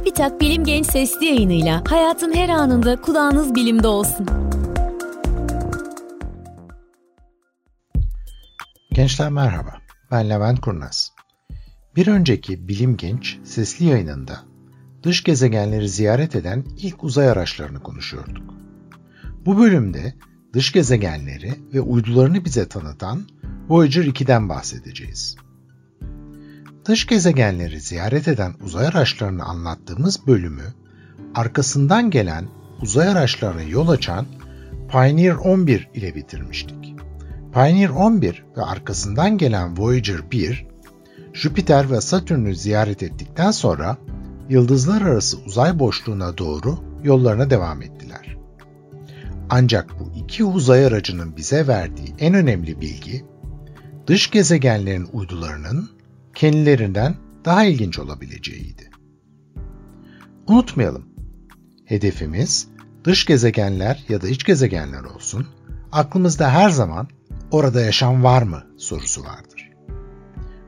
TÜBİTAK Bilim Genç Sesli yayınıyla hayatın her anında kulağınız bilimde olsun. Gençler merhaba, ben Levent Kurnaz. Bir önceki Bilim Genç sesli yayınında dış gezegenleri ziyaret eden ilk uzay araçlarını konuşuyorduk. Bu bölümde dış gezegenleri ve uydularını bize tanıtan Voyager 2'den bahsedeceğiz. Dış gezegenleri ziyaret eden uzay araçlarını anlattığımız bölümü, arkasından gelen uzay araçlarına yol açan Pioneer 11 ile bitirmiştik. Pioneer 11 ve arkasından gelen Voyager 1, Jüpiter ve Satürn'ü ziyaret ettikten sonra yıldızlar arası uzay boşluğuna doğru yollarına devam ettiler. Ancak bu iki uzay aracının bize verdiği en önemli bilgi, dış gezegenlerin uydularının kendilerinden daha ilginç olabileceğiydi. Unutmayalım, hedefimiz dış gezegenler ya da iç gezegenler olsun, aklımızda her zaman orada yaşam var mı sorusu vardır.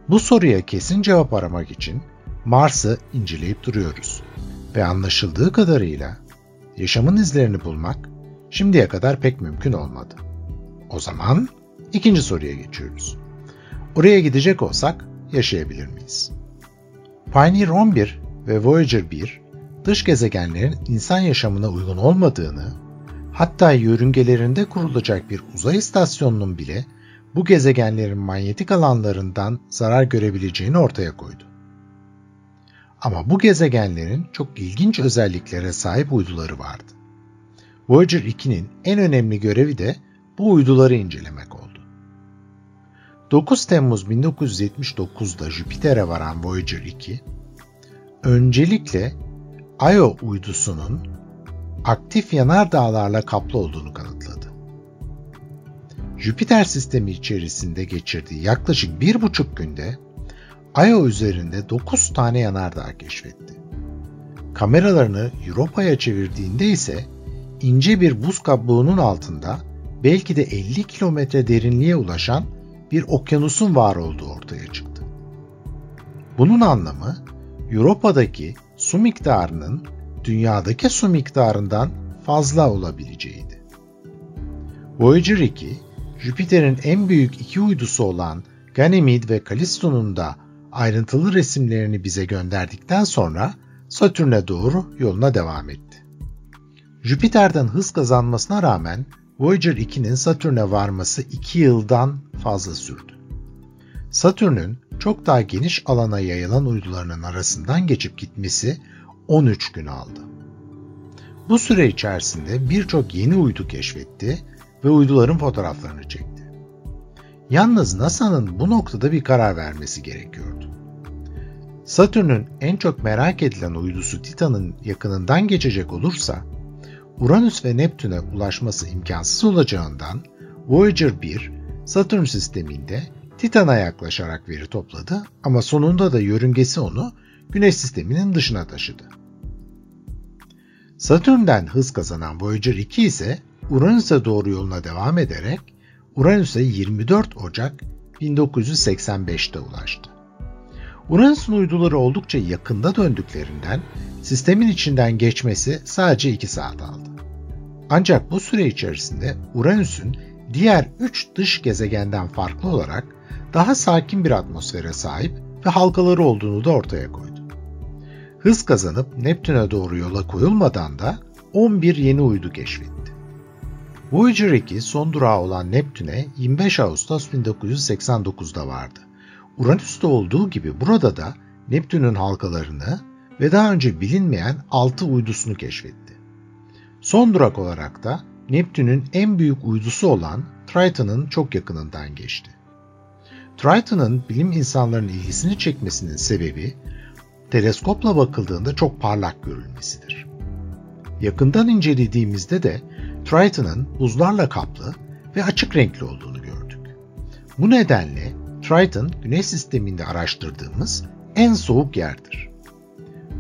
Bu soruya kesin cevap aramak için Mars'ı inceleyip duruyoruz ve anlaşıldığı kadarıyla yaşamın izlerini bulmak şimdiye kadar pek mümkün olmadı. O zaman ikinci soruya geçiyoruz. Oraya gidecek olsak yaşayabilir miyiz? Pioneer 11 ve Voyager 1 dış gezegenlerin insan yaşamına uygun olmadığını, hatta yörüngelerinde kurulacak bir uzay istasyonunun bile bu gezegenlerin manyetik alanlarından zarar görebileceğini ortaya koydu. Ama bu gezegenlerin çok ilginç özelliklere sahip uyduları vardı. Voyager 2'nin en önemli görevi de bu uyduları incelemek. 9 Temmuz 1979'da Jüpiter'e varan Voyager 2, öncelikle Io uydusunun aktif yanardağlarla kaplı olduğunu kanıtladı. Jüpiter sistemi içerisinde geçirdiği yaklaşık bir buçuk günde Io üzerinde 9 tane yanardağ keşfetti. Kameralarını Europa'ya çevirdiğinde ise ince bir buz kabuğunun altında belki de 50 kilometre derinliğe ulaşan bir okyanusun var olduğu ortaya çıktı. Bunun anlamı Europa'daki su miktarının dünyadaki su miktarından fazla olabileceğiydi. Voyager 2, Jüpiter'in en büyük iki uydusu olan Ganymede ve Callisto'nun da ayrıntılı resimlerini bize gönderdikten sonra Satürn'e doğru yoluna devam etti. Jüpiter'den hız kazanmasına rağmen Voyager 2'nin Satürn'e varması 2 yıldan fazla sürdü. Satürn'ün çok daha geniş alana yayılan uydularının arasından geçip gitmesi 13 gün aldı. Bu süre içerisinde birçok yeni uydu keşfetti ve uyduların fotoğraflarını çekti. Yalnız NASA'nın bu noktada bir karar vermesi gerekiyordu. Satürn'ün en çok merak edilen uydusu Titan'ın yakınından geçecek olursa Uranüs ve Neptün'e ulaşması imkansız olacağından Voyager 1 Satürn sisteminde Titan'a yaklaşarak veri topladı ama sonunda da yörüngesi onu Güneş sisteminin dışına taşıdı. Satürn'den hız kazanan Voyager 2 ise Uranüs'e doğru yoluna devam ederek Uranüs'e 24 Ocak 1985'te ulaştı. Uranüs'ün uyduları oldukça yakında döndüklerinden sistemin içinden geçmesi sadece 2 saat aldı. Ancak bu süre içerisinde Uranüs'ün diğer 3 dış gezegenden farklı olarak daha sakin bir atmosfere sahip ve halkaları olduğunu da ortaya koydu. Hız kazanıp Neptün'e doğru yola koyulmadan da 11 yeni uydu keşfetti. Voyager 2 son durağı olan Neptün'e 25 Ağustos 1989'da vardı. Uranüs'te olduğu gibi burada da Neptün'ün halkalarını ve daha önce bilinmeyen 6 uydusunu keşfetti. Son durak olarak da Neptün'ün en büyük uydusu olan Triton'ın çok yakınından geçti. Triton'ın bilim insanlarının ilgisini çekmesinin sebebi teleskopla bakıldığında çok parlak görülmesidir. Yakından incelediğimizde de Triton'ın buzlarla kaplı ve açık renkli olduğunu gördük. Bu nedenle Triton, Güneş sisteminde araştırdığımız en soğuk yerdir.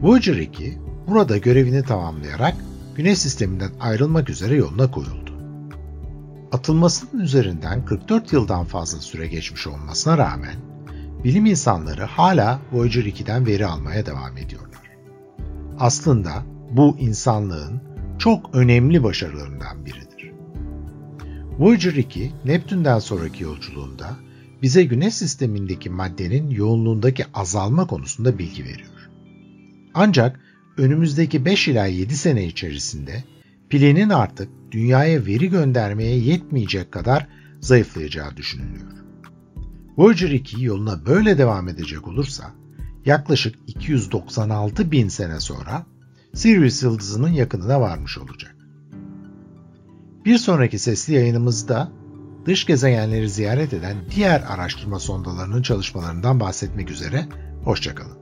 Voyager 2 burada görevini tamamlayarak Güneş sisteminden ayrılmak üzere yoluna koyuldu. Atılmasının üzerinden 44 yıldan fazla süre geçmiş olmasına rağmen bilim insanları hala Voyager 2'den veri almaya devam ediyorlar. aslında bu insanlığın çok önemli başarılarından biridir. Voyager 2, Neptün'den sonraki yolculuğunda bize Güneş sistemindeki maddenin yoğunluğundaki azalma konusunda bilgi veriyor. Ancak önümüzdeki 5 ila 7 sene içerisinde pilinin artık dünyaya veri göndermeye yetmeyecek kadar zayıflayacağı düşünülüyor. Voyager 2 yoluna böyle devam edecek olursa yaklaşık 296 bin sene sonra Sirius yıldızının yakınına varmış olacak. Bir sonraki sesli yayınımızda dış gezegenleri ziyaret eden diğer araştırma sondalarının çalışmalarından bahsetmek üzere. Hoşçakalın.